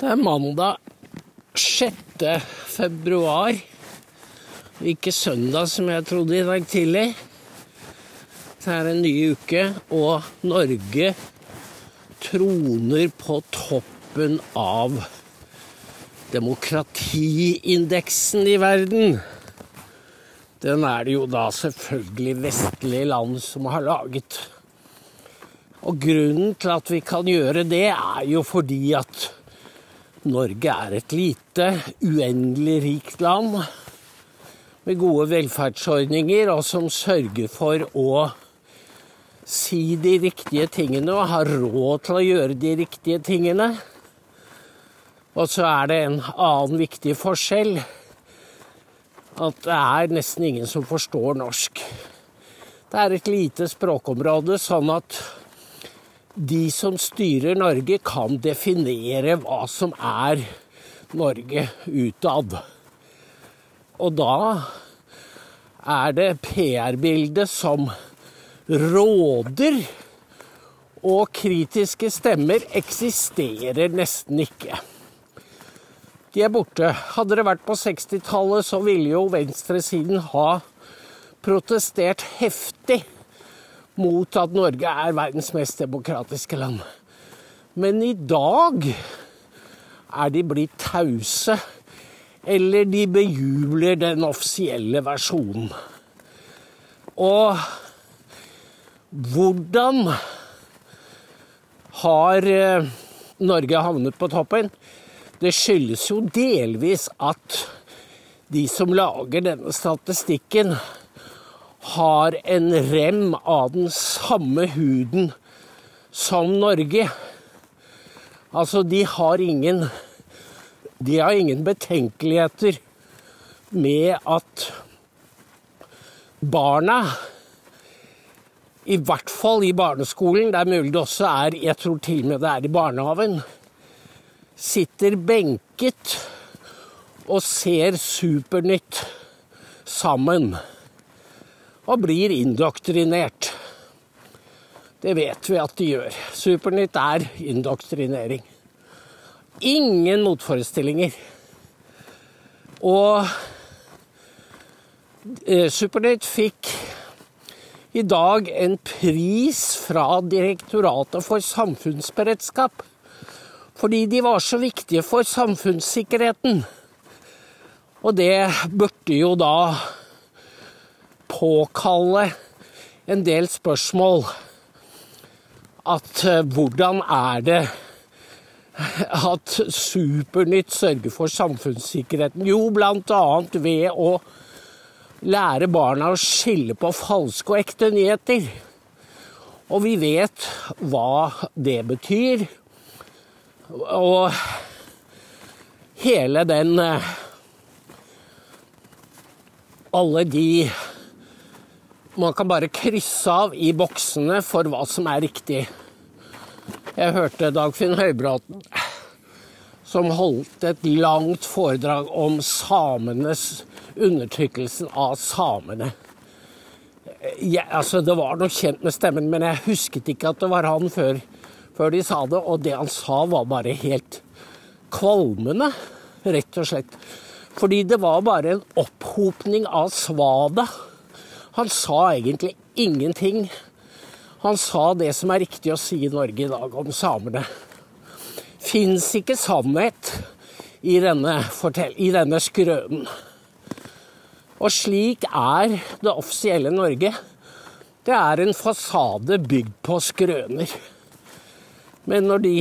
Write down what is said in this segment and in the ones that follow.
Det er mandag 6. februar, ikke søndag som jeg trodde i dag tidlig. Det er en ny uke, og Norge troner på toppen av demokratiindeksen i verden. Den er det jo da selvfølgelig vestlige land som har laget. Og grunnen til at vi kan gjøre det, er jo fordi at Norge er et lite, uendelig rikt land med gode velferdsordninger, og som sørger for å si de riktige tingene og ha råd til å gjøre de riktige tingene. Og så er det en annen viktig forskjell. At det er nesten ingen som forstår norsk. Det er et lite språkområde, sånn at de som styrer Norge, kan definere hva som er Norge utad. Og da er det PR-bildet som råder, og kritiske stemmer eksisterer nesten ikke. De er borte. Hadde det vært på 60-tallet, så ville jo venstresiden ha protestert heftig mot at Norge er verdens mest demokratiske land. Men i dag er de blitt tause, eller de bejubler den offisielle versjonen. Og hvordan har eh, Norge havnet på toppen? Det skyldes jo delvis at de som lager denne statistikken, har en rem av den samme huden som Norge. Altså, de har ingen De har ingen betenkeligheter med at barna i hvert fall i barneskolen, det er mulig det også er Jeg tror til og med det er i barnehagen. Sitter benket og ser Supernytt sammen og blir indoktrinert. Det vet vi at de gjør. Supernytt er indoktrinering. Ingen motforestillinger. Og eh, Supernytt fikk i dag en pris fra Direktoratet for samfunnsberedskap. Fordi de var så viktige for samfunnssikkerheten. Og det burde jo da påkalle en del spørsmål. At eh, hvordan er det at Supernytt sørger for samfunnssikkerheten? Jo, bl.a. ved å lære barna å skille på falske og ekte nyheter. Og vi vet hva det betyr. Og hele den eh, Alle de man kan bare krysse av i boksene for hva som er riktig. Jeg hørte Dagfinn Høybråten som holdt et langt foredrag om samenes undertrykkelsen av samene. Jeg, altså, det var noe kjent med stemmen, men jeg husket ikke at det var han før, før de sa det. Og det han sa, var bare helt kvalmende, rett og slett. Fordi det var bare en opphopning av svada han sa egentlig ingenting. Han sa det som er riktig å si i Norge i dag om samene. Fins ikke sannhet i denne, i denne skrønen. Og slik er det offisielle Norge. Det er en fasade bygd på skrøner. Men når de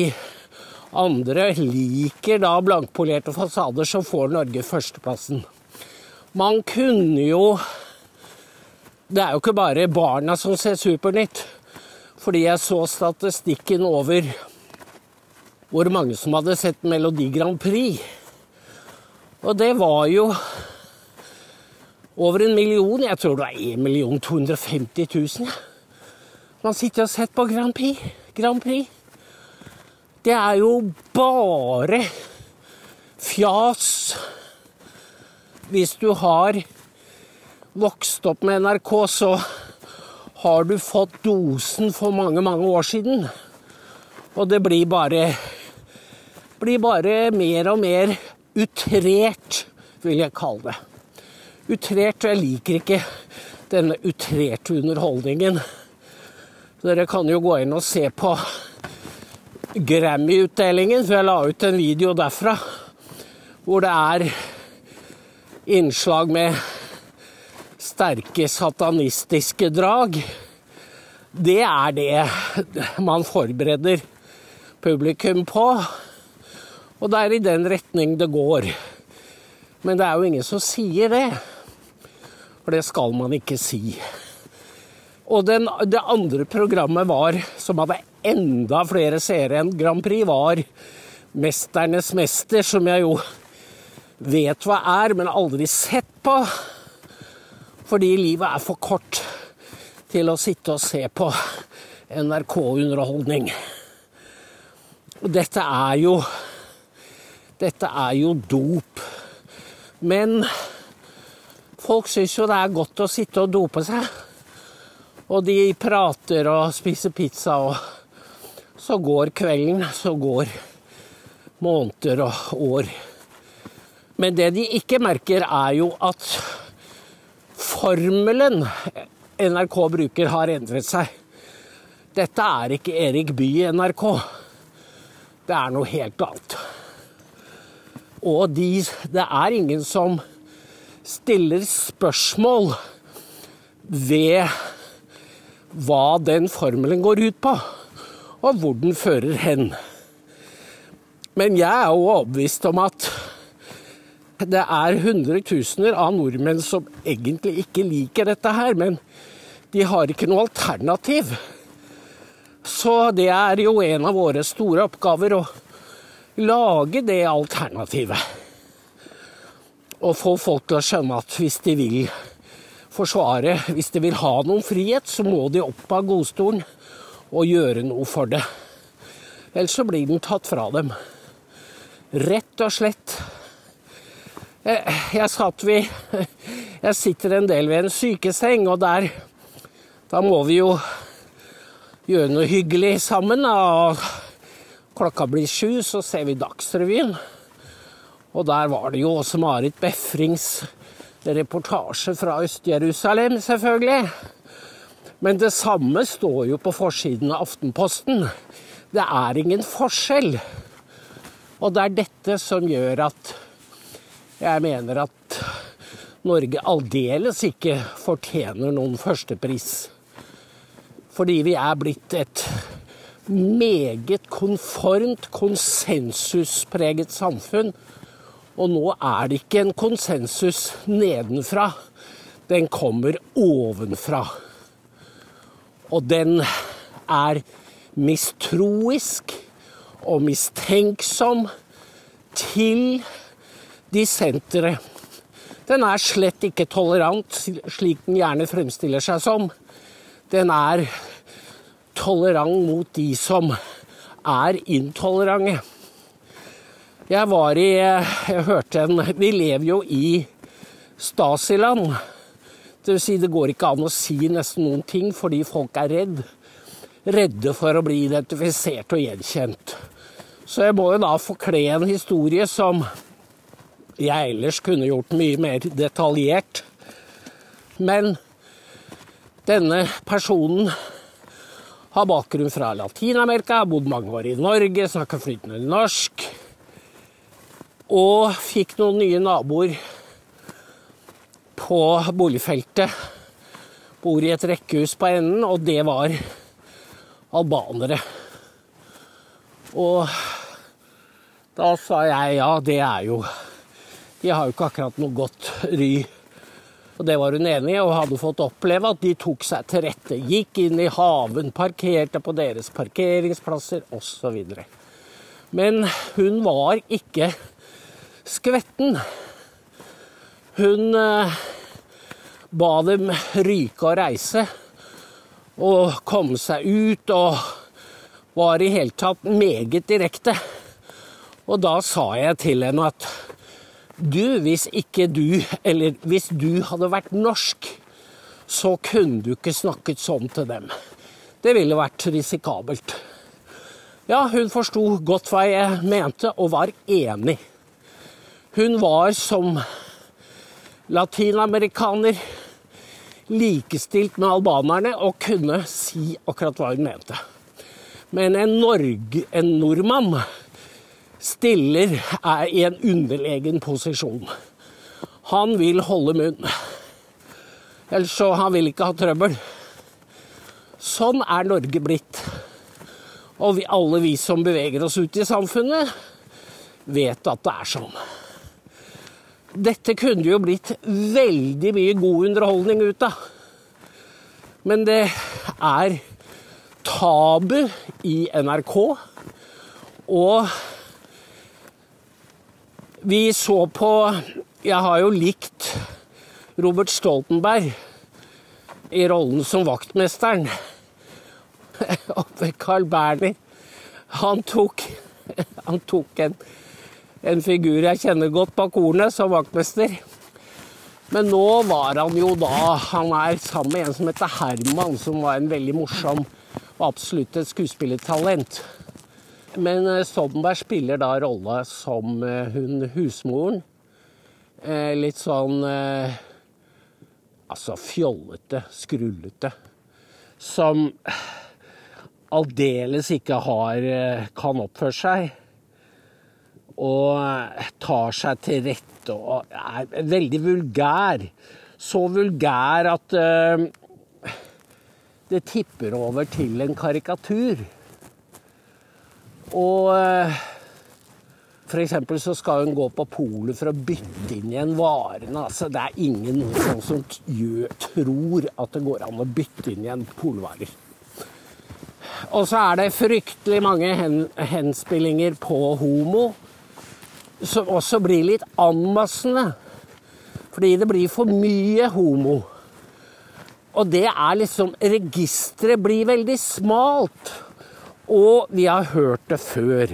andre liker da blankpolerte fasader, så får Norge førsteplassen. Man kunne jo det er jo ikke bare barna som ser Supernytt. Fordi jeg så statistikken over hvor mange som hadde sett Melodi Grand Prix. Og det var jo over en million. Jeg tror det var 1 million 250 000. Man sitter og sett på Grand Prix. Grand Prix. Det er jo bare fjas hvis du har vokst opp med NRK, så har du fått dosen for mange, mange år siden. Og det blir bare blir bare mer og mer utrert, vil jeg kalle det. Utrert, jeg liker ikke denne utrerte underholdningen. Dere kan jo gå inn og se på Grammy-utdelingen, for jeg la ut en video derfra hvor det er innslag med sterke satanistiske drag. Det er det man forbereder publikum på. Og det er i den retning det går. Men det er jo ingen som sier det. For det skal man ikke si. Og den, det andre programmet var, som hadde enda flere seere enn Grand Prix, var 'Mesternes mester', som jeg jo vet hva er, men aldri sett på. Fordi livet er for kort til å sitte og se på NRK-underholdning. Dette er jo Dette er jo dop. Men folk syns jo det er godt å sitte og dope seg. Og de prater og spiser pizza, og så går kvelden, så går måneder og år. Men det de ikke merker, er jo at formelen NRK bruker, har endret seg. Dette er ikke Erik Bye i NRK. Det er noe helt annet. Og de, det er ingen som stiller spørsmål ved hva den formelen går ut på, og hvor den fører hen. Men jeg er jo overbevist om at det er hundretusener av nordmenn som egentlig ikke liker dette her, men de har ikke noe alternativ. Så det er jo en av våre store oppgaver å lage det alternativet. Og få folk til å skjønne at hvis de vil forsvare, hvis de vil ha noen frihet, så må de opp av godstolen og gjøre noe for det. Ellers så blir den tatt fra dem. Rett og slett. Jeg, jeg satt vi Jeg sitter en del ved en sykeseng, og der Da må vi jo gjøre noe hyggelig sammen. Og klokka blir sju, så ser vi Dagsrevyen. Og der var det jo også Marit Befrings reportasje fra Øst-Jerusalem, selvfølgelig. Men det samme står jo på forsiden av Aftenposten. Det er ingen forskjell. Og det er dette som gjør at jeg mener at Norge aldeles ikke fortjener noen førstepris. Fordi vi er blitt et meget konformt, konsensuspreget samfunn og nå er det ikke en konsensus nedenfra. Den kommer ovenfra. Og den er mistroisk og mistenksom til dissentere. Den er slett ikke tolerant, slik den gjerne fremstiller seg som. Den er tolerant mot de som er intolerante. Jeg var i Jeg hørte en Vi lever jo i Stasiland. Det vil si, det går ikke an å si nesten noen ting fordi folk er redd. Redde for å bli identifisert og gjenkjent. Så jeg må jo da forkle en historie som jeg ellers kunne gjort mye mer detaljert. Men denne personen har bakgrunn fra Latin-Amerika, har bodd mange år i Norge, snakker flytende norsk. Og fikk noen nye naboer på boligfeltet. Bor i et rekkehus på enden, og det var albanere. Og da sa jeg ja, det er jo De har jo ikke akkurat noe godt ry. Og det var hun enig i, og hadde fått oppleve at de tok seg til rette. Gikk inn i haven, parkerte på deres parkeringsplasser osv. Men hun var ikke skvetten. Hun eh, ba dem ryke og reise og komme seg ut, og var i hele tatt meget direkte. Og da sa jeg til henne at du, hvis ikke du, eller hvis du hadde vært norsk, så kunne du ikke snakket sånn til dem. Det ville vært risikabelt. Ja, hun forsto godt hva jeg mente, og var enig. Hun var som latinamerikaner likestilt med albanerne og kunne si akkurat hva hun mente. Men en, Norge, en nordmann stiller er i en underlegen posisjon. Han vil holde munn. Ellers så han vil ikke ha trøbbel. Sånn er Norge blitt. Og vi, alle vi som beveger oss ut i samfunnet, vet at det er sånn. Dette kunne jo blitt veldig mye god underholdning ut av. Men det er tabu i NRK. Og vi så på Jeg har jo likt Robert Stoltenberg i rollen som vaktmesteren oppe Carl Berner. Han tok, han tok en, en, figur jeg kjenner godt bak ordene, som vaktmester. Men nå var han jo da Han er sammen med en som heter Herman, som var en veldig morsom og absolutt et skuespillertalent. Men eh, Stoltenberg spiller da rolle som eh, hun husmoren. Eh, litt sånn Altså fjollete, skrullete. Som aldeles ikke har kan oppføre seg. Og tar seg til rette og er veldig vulgær. Så vulgær at det tipper over til en karikatur. Og uh, F.eks. så skal hun gå på polet for å bytte inn igjen varene. Altså, det er ingen sånn som tror at det går an å bytte inn igjen polvarer. Og så er det fryktelig mange hen, henspillinger på homo, som også blir litt anmassende. Fordi det blir for mye homo. Og det er liksom Registeret blir veldig smalt. Og vi har hørt det før.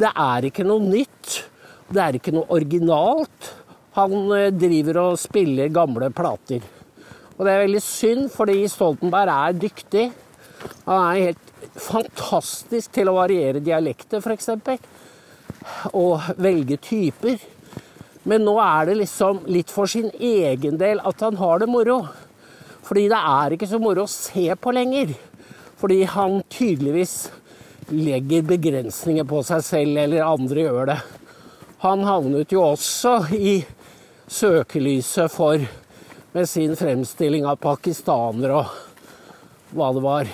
Det er ikke noe nytt. Det er ikke noe originalt. Han eh, driver og spiller gamle plater. Og det er veldig synd, fordi Stoltenberg er dyktig. Han er helt fantastisk til å variere dialekter, f.eks. Og velge typer. Men nå er det liksom litt for sin egen del at han har det moro. Fordi det er ikke så moro å se på lenger. Fordi han tydeligvis legger begrensninger på seg selv, eller andre gjør det. Han havnet jo også i søkelyset for med sin fremstilling av pakistanere og hva det var.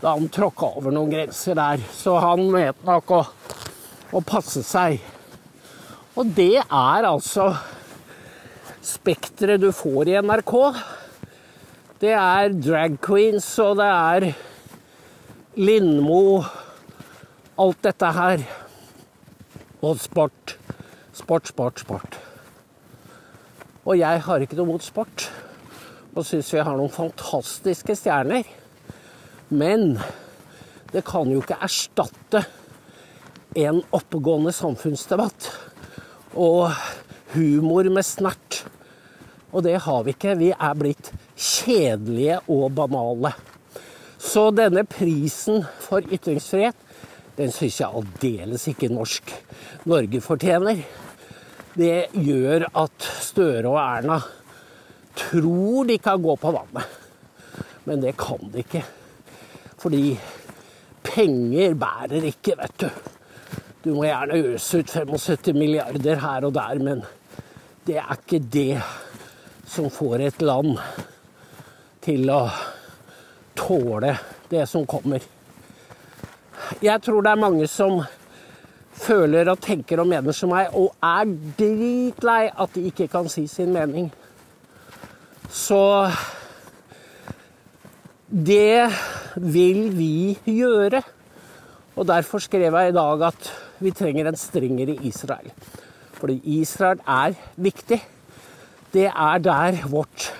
Da han tråkka over noen grenser der. Så han vet nok å, å passe seg. Og det er altså spekteret du får i NRK. Det er drag queens, og det er Lindmo, alt dette her. Og sport. Sport, sport, sport. Og jeg har ikke noe mot sport. Og syns vi har noen fantastiske stjerner. Men det kan jo ikke erstatte en oppegående samfunnsdebatt. Og humor med snert. Og det har vi ikke. Vi er blitt kjedelige og banale. Så denne prisen for ytringsfrihet, den syns jeg aldeles ikke norsk Norge fortjener. Det gjør at Støre og Erna tror de kan gå på vannet. Men det kan de ikke. Fordi penger bærer ikke, vet du. Du må gjerne øse ut 75 milliarder her og der, men det er ikke det som får et land til å tåle det som kommer. Jeg tror det er mange som føler og tenker og mener som meg, og er dritlei at de ikke kan si sin mening. Så det vil vi gjøre. Og derfor skrev jeg i dag at vi trenger en strengere Israel. Fordi Israel er viktig. Det er der vårt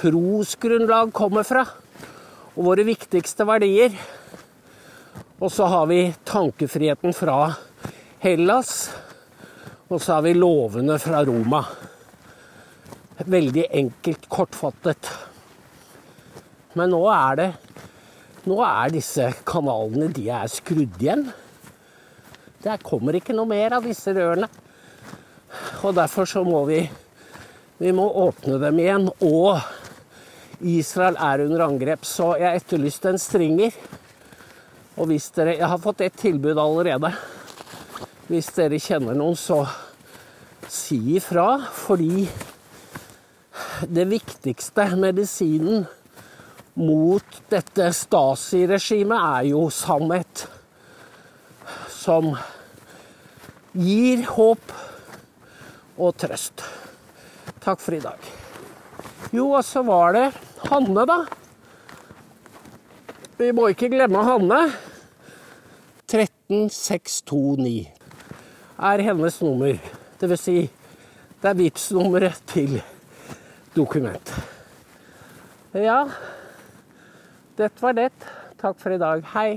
trosgrunnlag kommer fra. Og våre viktigste verdier. Og så har vi tankefriheten fra Hellas. Og så har vi lovene fra Roma. Veldig enkelt, kortfattet. Men nå er det Nå er disse kanalene de er skrudd igjen. Det kommer ikke noe mer av disse rørene. Og derfor så må vi vi må åpne dem igjen. Og Israel er under angrep, så jeg etterlyste en stringer. Og hvis dere Jeg har fått ett tilbud allerede. Hvis dere kjenner noen, så si ifra. Fordi det viktigste medisinen mot dette Stasi-regimet er jo sannhet. Som gir håp og trøst. Takk for i dag. Jo, og så var det Hanne, da. Vi må ikke glemme Hanne. 13629 er hennes nummer. Det vil si, det er vitsnummeret til dokument. Ja, dette var det. Takk for i dag. Hei.